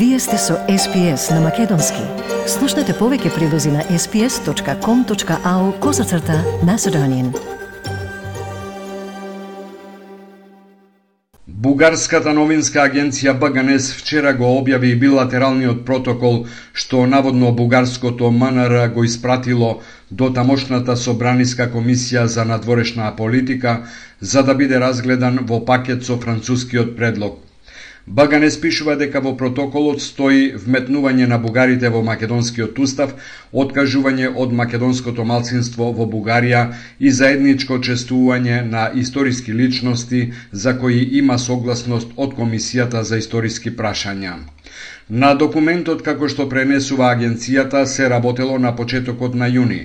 Вие сте со SPS на Македонски. Слушнете повеќе прилози на sps.com.au козацрта на Седонин. Бугарската новинска агенција БГНС вчера го објави билатералниот протокол што наводно бугарското МНР го испратило до тамошната собраниска комисија за надворешна политика за да биде разгледан во пакет со францускиот предлог. Багане спишува дека во протоколот стои вметнување на бугарите во македонскиот устав, откажување од македонското малцинство во Бугарија и заедничко честување на историски личности за кои има согласност од Комисијата за историски прашања. На документот како што пренесува агенцијата се работело на почетокот на јуни.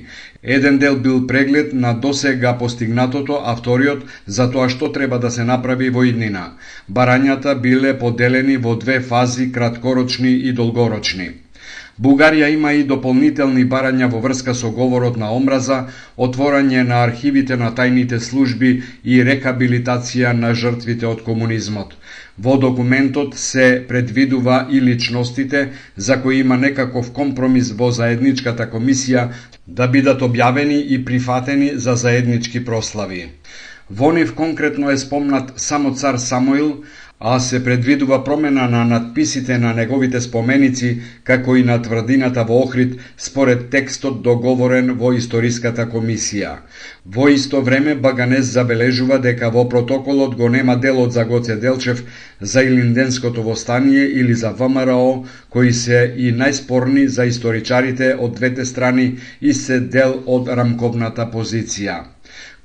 Еден дел бил преглед на досега постигнатото, а вториот за тоа што треба да се направи во иднина. Барањата биле поделени во две фази краткорочни и долгорочни. Бугарија има и дополнителни барања во врска со говорот на омраза, отворање на архивите на тајните служби и рекабилитација на жртвите од комунизмот. Во документот се предвидува и личностите за кои има некаков компромис во заедничката комисија да бидат објавени и прифатени за заеднички прослави. Во нив конкретно е спомнат само цар Самуил, а се предвидува промена на надписите на неговите споменици, како и на тврдината во Охрид, според текстот договорен во Историската комисија. Во исто време Баганес забележува дека во протоколот го нема делот за Гоце Делчев за Илинденското востание или за ВМРО, кои се и најспорни за историчарите од двете страни и се дел од рамковната позиција.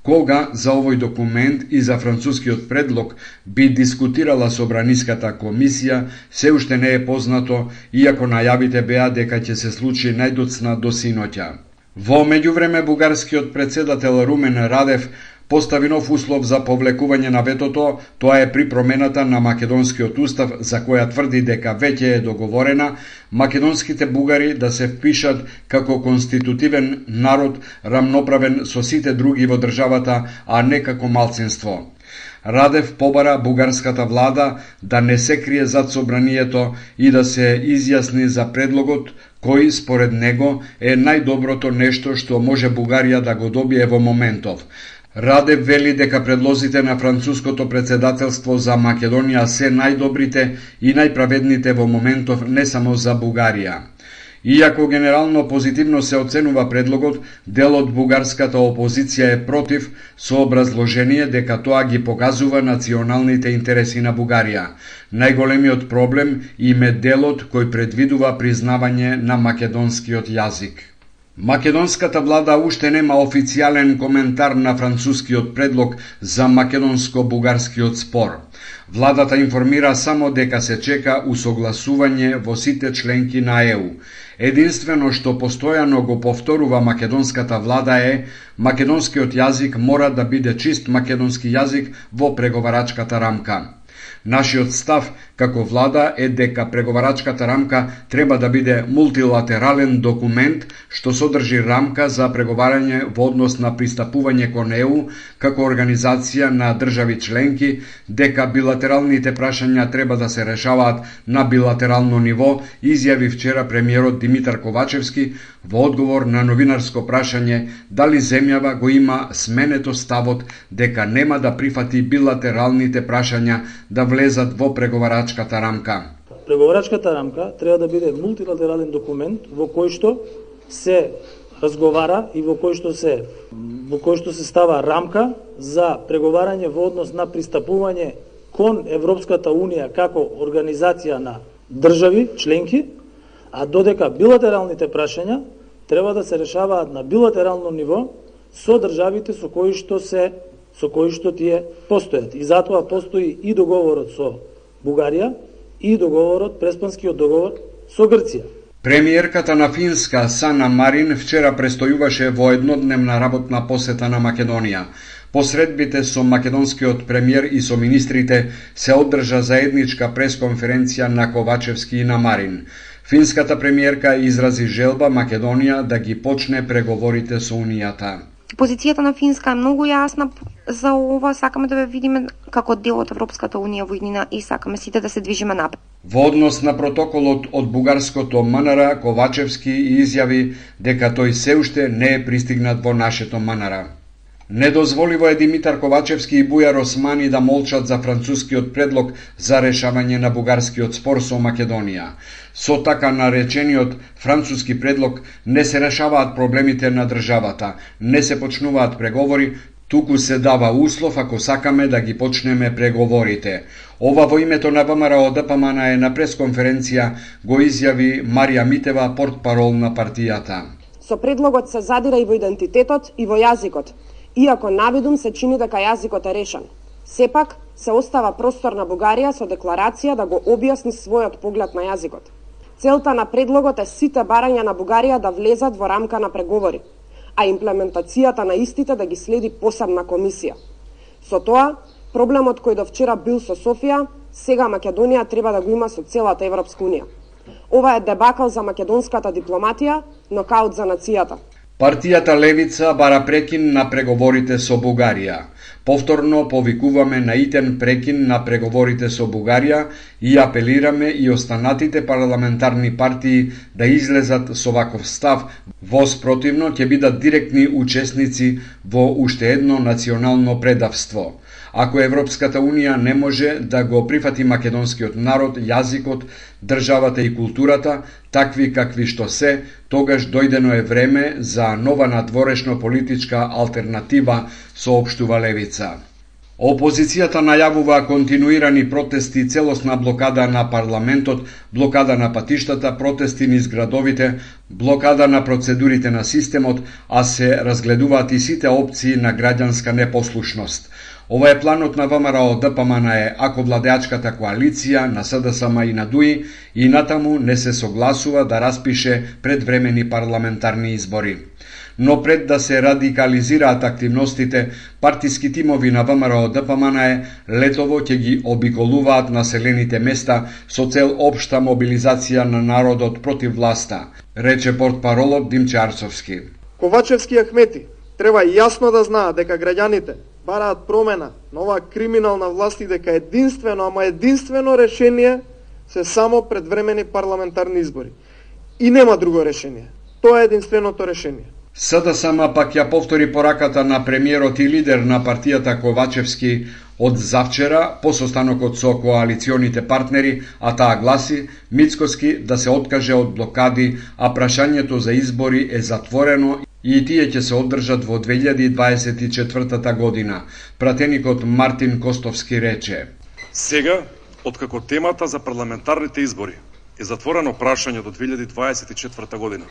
Кога за овој документ и за францускиот предлог би дискутирала Собраниската комисија, се уште не е познато, иако најавите беа дека ќе се случи најдоцна до синоќа. Во меѓувреме бугарскиот председател Румен Радев постави нов услов за повлекување на ветото, тоа е при промената на македонскиот устав за која тврди дека веќе е договорена македонските бугари да се впишат како конститутивен народ рамноправен со сите други во државата, а не како малцинство. Радев побара бугарската влада да не се крие зад собранието и да се изјасни за предлогот кој според него е најдоброто нешто што може Бугарија да го добие во моментов. Раде вели дека предлозите на француското председателство за Македонија се најдобрите и најправедните во моментов не само за Бугарија. Иако генерално позитивно се оценува предлогот, дел од бугарската опозиција е против со образложение дека тоа ги покажува националните интереси на Бугарија. Најголемиот проблем им е делот кој предвидува признавање на македонскиот јазик. Македонската влада уште нема официјален коментар на францускиот предлог за македонско-бугарскиот спор. Владата информира само дека се чека усогласување во сите членки на ЕУ. Единствено што постојано го повторува македонската влада е македонскиот јазик мора да биде чист македонски јазик во преговарачката рамка. Нашиот став како влада е дека преговарачката рамка треба да биде мултилатерален документ што содржи рамка за преговарање во однос на пристапување кон ЕУ како организација на држави членки, дека билатералните прашања треба да се решаваат на билатерално ниво, изјави вчера премиерот Димитар Ковачевски во одговор на новинарско прашање дали земјава го има сменето ставот дека нема да прифати билатералните прашања да влезат во преговарачката рамка. Преговарачката рамка треба да биде мултилатерален документ во кој што се разговара и во кој што се во кој што се става рамка за преговарање во однос на пристапување кон Европската унија како организација на држави членки, а додека билатералните прашања треба да се решаваат на билатерално ниво со државите со кои што се со кои што тие постојат. И затоа постои и договорот со Бугарија и договорот, преспанскиот договор со Грција. Премиерката на Финска Сана Марин вчера престојуваше во еднодневна работна посета на Македонија. Посредбите со македонскиот премиер и со министрите се одржа заедничка пресконференција на Ковачевски и на Марин. Финската премиерка изрази желба Македонија да ги почне преговорите со Унијата. Позицијата на Финска е многу јасна за ова, сакаме да ве видиме како дел од Европската унија во иднина и сакаме сите да се движиме напред. Во однос на протоколот од бугарското МНР, Ковачевски изјави дека тој се уште не е пристигнат во нашето МНР. Недозволиво е Димитар Ковачевски и Бујар Османи да молчат за францускиот предлог за решавање на бугарскиот спор со Македонија. Со така наречениот француски предлог не се решаваат проблемите на државата, не се почнуваат преговори, туку се дава услов ако сакаме да ги почнеме преговорите. Ова во името на ВМРО ДПМН е на пресконференција го изјави Марија Митева, портпарол на партијата. Со предлогот се задира и во идентитетот и во јазикот, Иако навидум се чини дека јазикот е решен, сепак се остава простор на Бугарија со декларација да го објасни својот поглед на јазикот. Целта на предлогот е сите барања на Бугарија да влезат во рамка на преговори, а имплементацијата на истите да ги следи посебна комисија. Со тоа, проблемот кој до вчера бил со Софија, сега Македонија треба да го има со целата Европска Унија. Ова е дебакал за македонската дипломатија, но каут за нацијата. Партијата Левица бара прекин на преговорите со Бугарија. Повторно повикуваме на итен прекин на преговорите со Бугарија и апелираме и останатите парламентарни партии да излезат со ваков став, во спротивно ќе бидат директни учесници во уште едно национално предавство. Ако Европската Унија не може да го прифати македонскиот народ, јазикот, државата и културата, такви какви што се, тогаш дојдено е време за нова надворешно политичка алтернатива, соопштува Левица. Опозицијата најавува континуирани протести, целосна блокада на парламентот, блокада на патиштата, протести низ градовите, блокада на процедурите на системот, а се разгледуваат и сите опции на граѓанска непослушност. Ова е планот на ВМРО ДПМН е ако владеачката коалиција на СДСМ и на ДУИ и натаму не се согласува да распише предвремени парламентарни избори. Но пред да се радикализираат активностите, партиски тимови на ВМРО ДПМН е летово ќе ги обиколуваат населените места со цел обшта мобилизација на народот против власта, рече портпаролот Димче Арцовски. Ковачевски Ахмети треба јасно да знаат дека граѓаните бараат промена на оваа криминална власт и дека единствено, ама единствено решение се само предвремени парламентарни избори. И нема друго решение. Тоа е единственото решение. СДСМ пак ја повтори пораката на премиерот и лидер на партијата Ковачевски од завчера по состанокот со коалиционите партнери, а таа гласи Мицкоски да се откаже од блокади, а прашањето за избори е затворено и тие ќе се одржат во 2024 година. Пратеникот Мартин Костовски рече. Сега, откако темата за парламентарните избори е затворено прашање до 2024 година,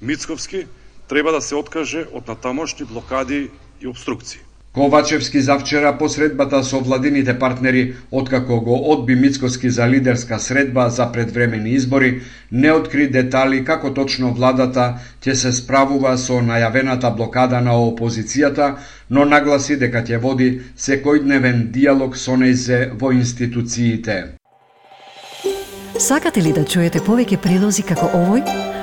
Мицковски треба да се откаже од натамошни блокади и обструкции. Ковачевски завчера по средбата со владините партнери, откако го одби Мицкоски за лидерска средба за предвремени избори, не откри детали како точно владата ќе се справува со најавената блокада на опозицијата, но нагласи дека ќе води секојдневен диалог со нејзе во институциите. Сакате ли да чуете повеќе прилози како овој?